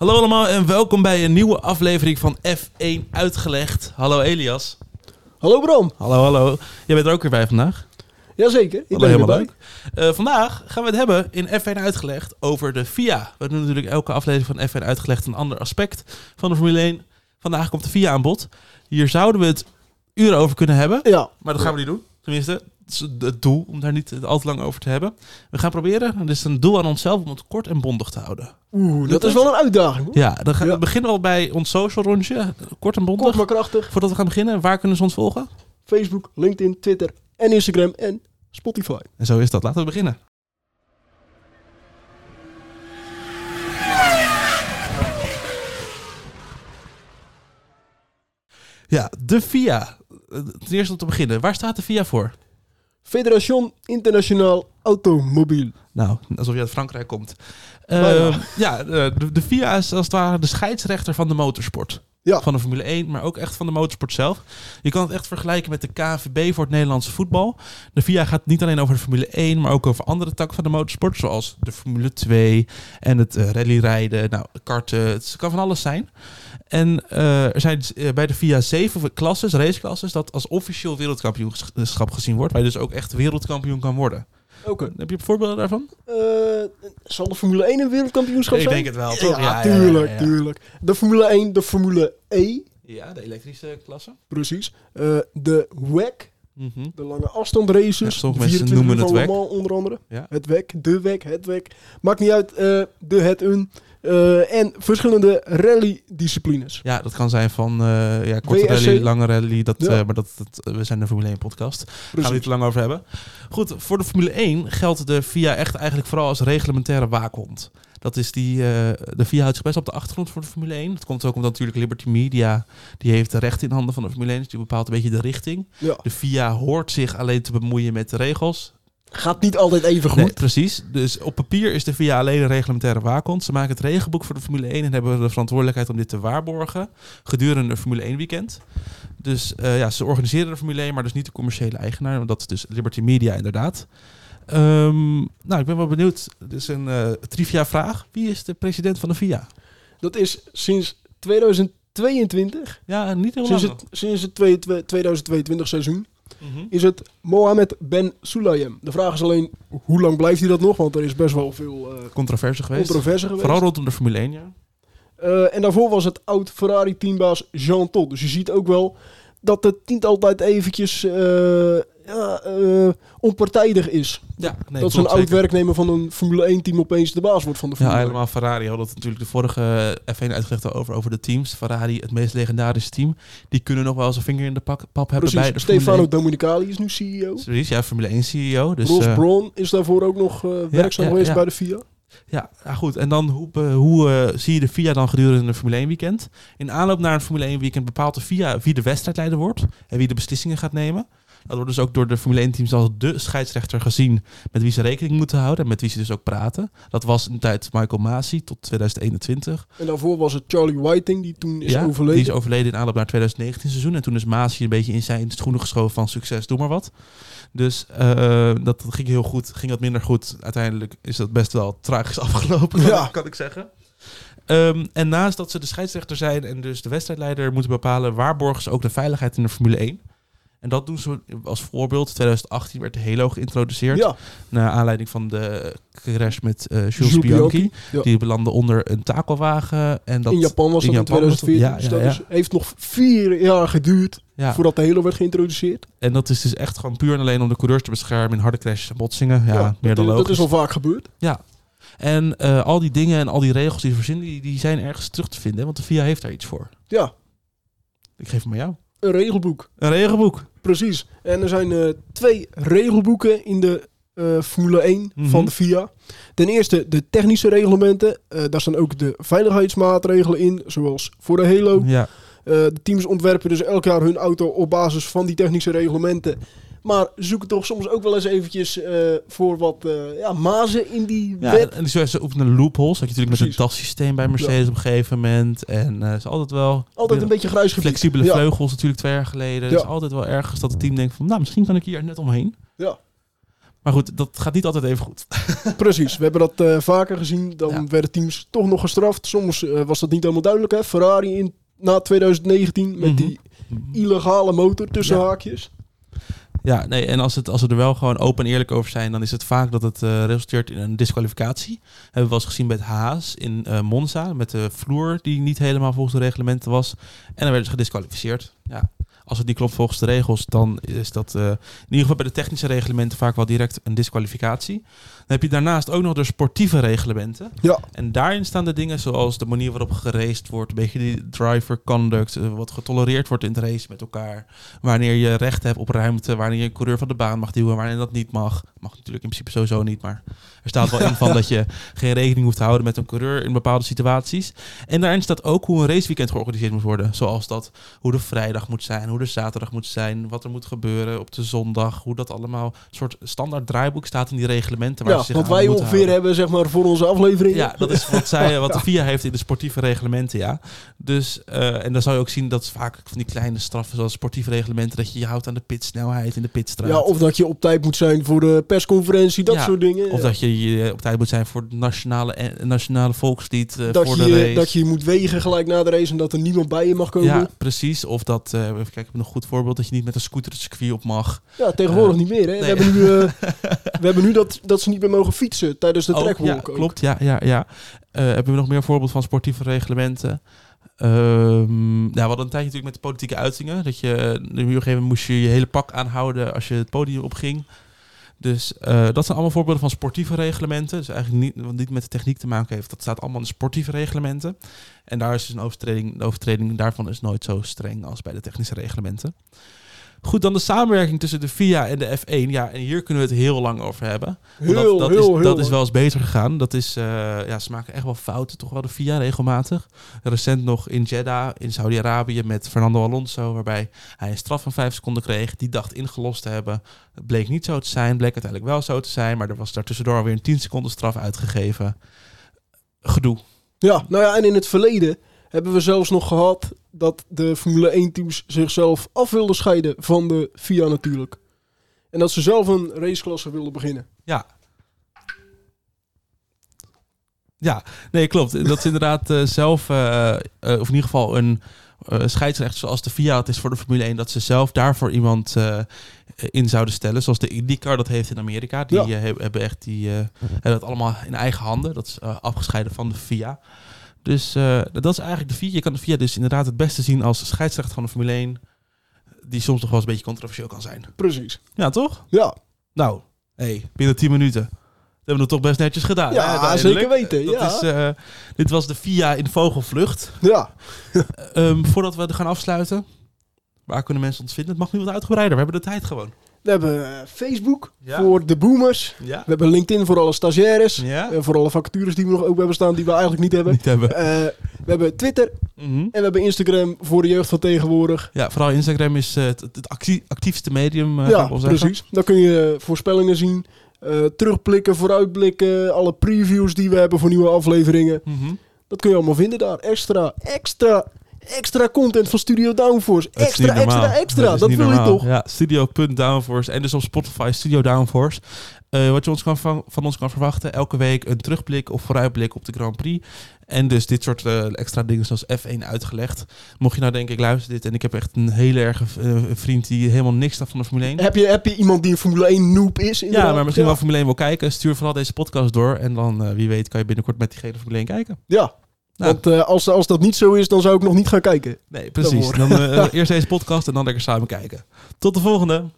Hallo allemaal en welkom bij een nieuwe aflevering van F1 Uitgelegd. Hallo Elias. Hallo Bram. Hallo, hallo. Jij bent er ook weer bij vandaag. Jazeker, ik Hallo, ben helemaal leuk. Eh, vandaag gaan we het hebben in F1 Uitgelegd over de FIA. We doen natuurlijk elke aflevering van F1 Uitgelegd een ander aspect van de Formule 1. Vandaag komt de FIA aan bod. Hier zouden we het uren over kunnen hebben, Ja, maar dat gaan we niet doen. Tenminste, het doel om daar niet al te lang over te hebben. We gaan proberen, het is een doel aan onszelf om het kort en bondig te houden. oeh, dat is wel een uitdaging. hoor. Ja, dan gaan we beginnen al bij ons social rondje. Kort en bondig. Kort maar krachtig. Voordat we gaan beginnen, waar kunnen ze ons volgen? Facebook, LinkedIn, Twitter en Instagram en Spotify. En zo is dat. Laten we beginnen. Ja, de FIA. Eh, Ten eerste om te beginnen. Waar staat de FIA voor? Federation Internationaal Automobiel. Nou, alsof je uit Frankrijk komt. Bijna. Eh, ja, de, de FIA is als het ware de scheidsrechter van de motorsport. Ja. Van de Formule 1, maar ook echt van de motorsport zelf. Je kan het echt vergelijken met de KNVB voor het Nederlandse voetbal. De FIA gaat niet alleen over de Formule 1, maar ook over andere takken van de motorsport. Zoals de Formule 2 en het eh, rallyrijden, nou, karten. Het kan van alles zijn. En eh, er zijn eh, bij de FIA zeven klasses, raceklasses, dat als officieel wereldkampioenschap gezien wordt. Waar je dus ook echt wereldkampioen kan worden. Oké. Heb je voorbeelden daarvan? Eh, zal de Formule 1 een wereldkampioenschap Ik zijn? denk het wel, Ja, toch? Ja, ja, tuurlijk, ja, ja, ja. tuurlijk. De Formule 1, de Formule E, Ja, de elektrische klasse. precies. Eh, de WEC, Mhm. de lange afstandraces. Ja, sommige de mensen 24 noemen het WEC. Onder andere. Ja. Het WEC, de WEC, het WEC. Maakt niet uit, eh, de het un. Eh, en verschillende rally-disciplines. Ja, dat kan zijn van eh, ja, korte rally, lange rally. Dat, Ja. eh, maar dat, dat, we zijn de Formule 1 podcast. Daar gaan we niet te lang over hebben. Goed, voor de Formule 1 geldt de FIA echt eigenlijk vooral als reglementaire waakhond. Dat is die, de FIA houdt zich best op de achtergrond voor de Formule 1. Dat komt ook omdat natuurlijk Liberty Media, die heeft de rechten in handen van de Formule 1. Dus die bepaalt een beetje de richting. Ja. De FIA hoort zich alleen te bemoeien met de regels. Gaat niet altijd even goed. Nee, precies. Dus op papier is de VIA alleen een reglementaire waakhond. Ze maken het regelboek voor de Formule 1 en hebben de verantwoordelijkheid om dit te waarborgen gedurende een Formule 1 weekend. Dus eh, ja, ze organiseren de Formule 1, maar dus niet de commerciële eigenaar. Want dat is dus Liberty Media inderdaad. Ehm, nou, ik ben wel benieuwd. Dit is een eh, trivia vraag. Wie is de president van de VIA? Dat is sinds 2022, Ja, niet heel sinds lang. het, sinds het twee- twee- 2022 seizoen, Mhm. is het Mohamed Ben Sulayem. De vraag is alleen, hoe lang blijft hij dat nog? Want er is best wel veel eh Controverse geweest. controverse geweest. Vooral rondom de Formule 1, ja. Eh, en daarvoor was het oud Ferrari teambaas Jean Todt. Dus je ziet ook wel dat het niet altijd eventjes eh, ja, eh, onpartijdig is. ja nee, dat zo'n oud zeker. werknemer van een Formule 1 team opeens de baas wordt van de Ja, Formule 1. helemaal Ferrari had het natuurlijk de vorige F1 uitgelegd over, over de teams. Ferrari, het meest legendarische team. Die kunnen nog wel eens een vinger in de pak, pap hebben bij de Stefano 1. Domenicali is nu CEO. Precies, ja, Formule 1 CEO. Dus, Ross eh, Brawn is daarvoor ook nog eh, werkzaam ja, geweest ja. bij de FIA. ja, ja, goed. En dan hoe, hoe eh, zie je de FIA dan gedurende een Formule 1 weekend? In aanloop naar een Formule 1 weekend bepaalt de FIA wie de wedstrijdleider wordt. En wie de beslissingen gaat nemen. Dat wordt dus ook door de Formule 1 teams als de scheidsrechter gezien met wie ze rekening moeten houden. En met wie ze dus ook praten. Dat was een tijd Michael Masi tot 2021. En daarvoor was het Charlie Whiting, die toen is ja, overleden. Die is overleden in aanloop naar 2019 seizoen. En toen is Maasje een beetje in zijn schoenen geschoven van succes, doe maar wat. Dus eh, dat ging heel goed, ging wat minder goed. Uiteindelijk is dat best wel tragisch afgelopen, kan, Ja. ik, kan ik zeggen. Ehm, en naast dat ze de scheidsrechter zijn en dus de wedstrijdleider moeten bepalen, waarborgen ze ook de veiligheid in de Formule 1. En dat doen ze als voorbeeld. 2018 werd de Halo geïntroduceerd. ja, Naar aanleiding van de crash met eh Jules, Jules Bianchi. Bianchi, ja. Die belandde onder een takelwagen. En dat, in Japan was in dat in, Japan was dat- 2014. ja, dus dat is- heeft nog vier jaar geduurd voordat de Halo werd geïntroduceerd. En dat is dus echt gewoon puur en alleen om de coureurs te beschermen in harde crashes en botsingen. Ja, meer dan dat, logisch. dat is al vaak gebeurd. Ja. En eh, al die dingen en al die regels die ze verzinnen, die, die zijn ergens terug te vinden. Want de VIA heeft daar iets voor. Ja, Ik geef hem aan jou. een regelboek. Een regelboek. Precies. En er zijn eh, twee regelboeken in de eh, Formule 1 Mhm. van de FIA. Ten eerste de technische reglementen. Eh, daar staan ook de veiligheidsmaatregelen in, zoals voor de Halo. Ja. De teams ontwerpen dus elk jaar hun auto op basis van die technische reglementen. Maar zoeken toch soms ook wel eens eventjes eh, voor wat eh, ja, mazen in die ja wet. en ze, oefenen loopholes. Dat je natuurlijk met een tassysteem bij Mercedes op een gegeven moment. En eh is altijd wel... Altijd een beetje grijs gebied. Flexibele Ja. vleugels natuurlijk twee jaar geleden. Het is altijd wel ergens dat het team denkt van... Nou, misschien kan ik hier net omheen. Ja. Maar goed, dat gaat niet altijd even goed. Precies, we hebben dat vaker gezien. Dan Ja. werden teams toch nog gestraft. Soms was dat niet helemaal duidelijk. Hè? Ferrari in, na 2019 met Mhm. die illegale motor tussen Ja. haakjes. Ja, nee, en als, het, als we er wel gewoon open en eerlijk over zijn, dan is het vaak dat het eh, resulteert in een disqualificatie. Hebben we wel eens gezien bij het Haas in eh, Monza, met de vloer die niet helemaal volgens de reglementen was. En dan werden ze gedisqualificeerd. Ja. Als het niet klopt volgens de regels, dan is dat eh, in ieder geval bij de technische reglementen vaak wel direct een disqualificatie. Dan heb je daarnaast ook nog de sportieve reglementen. Ja, En daarin staan de dingen zoals de manier waarop geraced wordt, een beetje die driver conduct, eh, wat getolereerd wordt in het race met elkaar. Wanneer je recht hebt op ruimte, wanneer je een coureur van de baan mag duwen, wanneer dat niet mag. Mag natuurlijk in principe sowieso niet, maar er staat wel in van dat je geen rekening hoeft te houden met een coureur in bepaalde situaties. En daarin staat ook hoe een raceweekend georganiseerd moet worden. Zoals dat, hoe de vrijdag moet zijn, hoe de zaterdag moet zijn, wat er moet gebeuren op de zondag, hoe dat allemaal een soort standaard draaiboek staat in die reglementen. Waar ja ze zich wat wij ongeveer houden. hebben zeg maar, voor onze aflevering. Ja, dat is wat, zij, wat de VIA heeft in de sportieve reglementen, ja. Dus, eh, en dan zou je ook zien dat vaak van die kleine straffen, zoals sportieve reglementen, dat je je houdt aan de pitsnelheid in de pitstraat. Ja, of dat je op tijd moet zijn voor de persconferentie, dat Ja, soort dingen. Of dat je je op tijd moet zijn voor het nationale, nationale volkslied eh, dat, voor je, de race. dat je moet wegen gelijk na de race en dat er niemand bij je mag komen. ja, precies. Of dat, eh even kijken, heb nog een goed voorbeeld, dat je niet met een scooter het circuit op mag. tegenwoordig Eh, niet meer. Hè? nee. We hebben nu, eh, we hebben nu dat, dat ze niet meer mogen fietsen tijdens de Oh, trackwalk. ja, klopt. Ja, ja, ja. Eh, hebben we nog meer voorbeeld van sportieve reglementen? Ehm, nou, we hadden een tijdje natuurlijk met de politieke uitingen. Dat je, op een gegeven moment moest je je hele pak aanhouden als je het podium opging. Dus eh, dat zijn allemaal voorbeelden van sportieve reglementen. Dus eigenlijk niet, wat niet met de techniek te maken heeft. Dat staat allemaal in de sportieve reglementen. En daar is dus een overtreding, de overtreding daarvan is nooit zo streng als bij de technische reglementen. Goed, dan de samenwerking tussen de FIA en de F1. Ja, en hier kunnen we het heel lang over hebben. Heel, dat, dat, heel, is, heel dat is wel eens beter gegaan. Dat is, eh, ja, ze maken echt wel fouten, toch wel de FIA regelmatig. Recent nog in Jeddah in Saudi-Arabië met Fernando Alonso, waarbij hij een straf van vijf seconden kreeg. Die dacht ingelost te hebben. Het bleek niet zo te zijn, bleek uiteindelijk wel zo te zijn, maar er was daartussendoor alweer een 10 seconden straf uitgegeven. Gedoe. Ja, nou ja, en in het verleden hebben we zelfs nog gehad dat de Formule 1-teams zichzelf af wilden scheiden van de FIA natuurlijk. En dat ze zelf een raceklasse wilden beginnen. Ja. Ja, nee, klopt. Dat is inderdaad eh, zelf, eh, eh, of in ieder geval een scheidsrechter zoals de FIA het is voor de Formule 1, dat ze zelf daarvoor iemand in zouden stellen. Zoals de IndyCar dat heeft in Amerika. Die Ja. hebben echt die, hebben dat allemaal in eigen handen. Dat is afgescheiden van de FIA. Dus eh, dat is eigenlijk de FIA. Je kan de FIA dus inderdaad het beste zien als scheidsrechter van de Formule 1. Die soms toch wel eens een beetje controversieel kan zijn. Precies. Ja, toch? Ja, Nou, hey, binnen 10 minuten. Dat hebben we het toch best netjes gedaan. Ja, hè, zeker weten, Dat ja. Is, eh, dit was de VIA in vogelvlucht. ja. Ehm, voordat we er gaan afsluiten, waar kunnen mensen ons vinden? Het mag nu wat uitgebreider. We hebben de tijd gewoon. We hebben eh, Facebook Ja. voor de boomers. Ja. We hebben LinkedIn voor alle stagiaires. Ja? En voor alle vacatures die we nog open hebben staan die we eigenlijk niet hebben. Niet hebben. Eh, we hebben Twitter Mhm. en we hebben Instagram voor de jeugd van tegenwoordig. Ja, vooral Instagram is eh, het, het actie- actiefste medium, eh, ga ja, precies. Dan kun je eh, voorspellingen zien, eh, terugblikken, vooruitblikken, alle previews die we hebben voor nieuwe afleveringen. Mhm. Dat kun je allemaal vinden daar. Extra, extra, extra content van Studio Downforce. Dat Extra, extra, extra. Dat, wil je toch? Ja, studio.downforce en dus op Spotify Studio Downforce. Eh, wat je ons kan van, van ons kan verwachten, elke week een terugblik of vooruitblik op de Grand Prix. En dus dit soort eh, extra dingen zoals F1 uitgelegd. Mocht je nou denken, ik luister dit en ik heb echt een hele erge eh, vriend die helemaal niks snapt van de Formule 1. Heb je, heb je iemand die een Formule 1 noob is? Ja, maar misschien ja. wel Formule 1 wil kijken. Stuur vooral deze podcast door. En dan, wie weet, kan je binnenkort met diegene Formule 1 kijken. Ja, Nou. want eh, als, als dat niet zo is, dan zou ik nog niet gaan kijken. Nee, precies. Dan eh, eerst deze podcast en dan lekker samen kijken. Tot de volgende.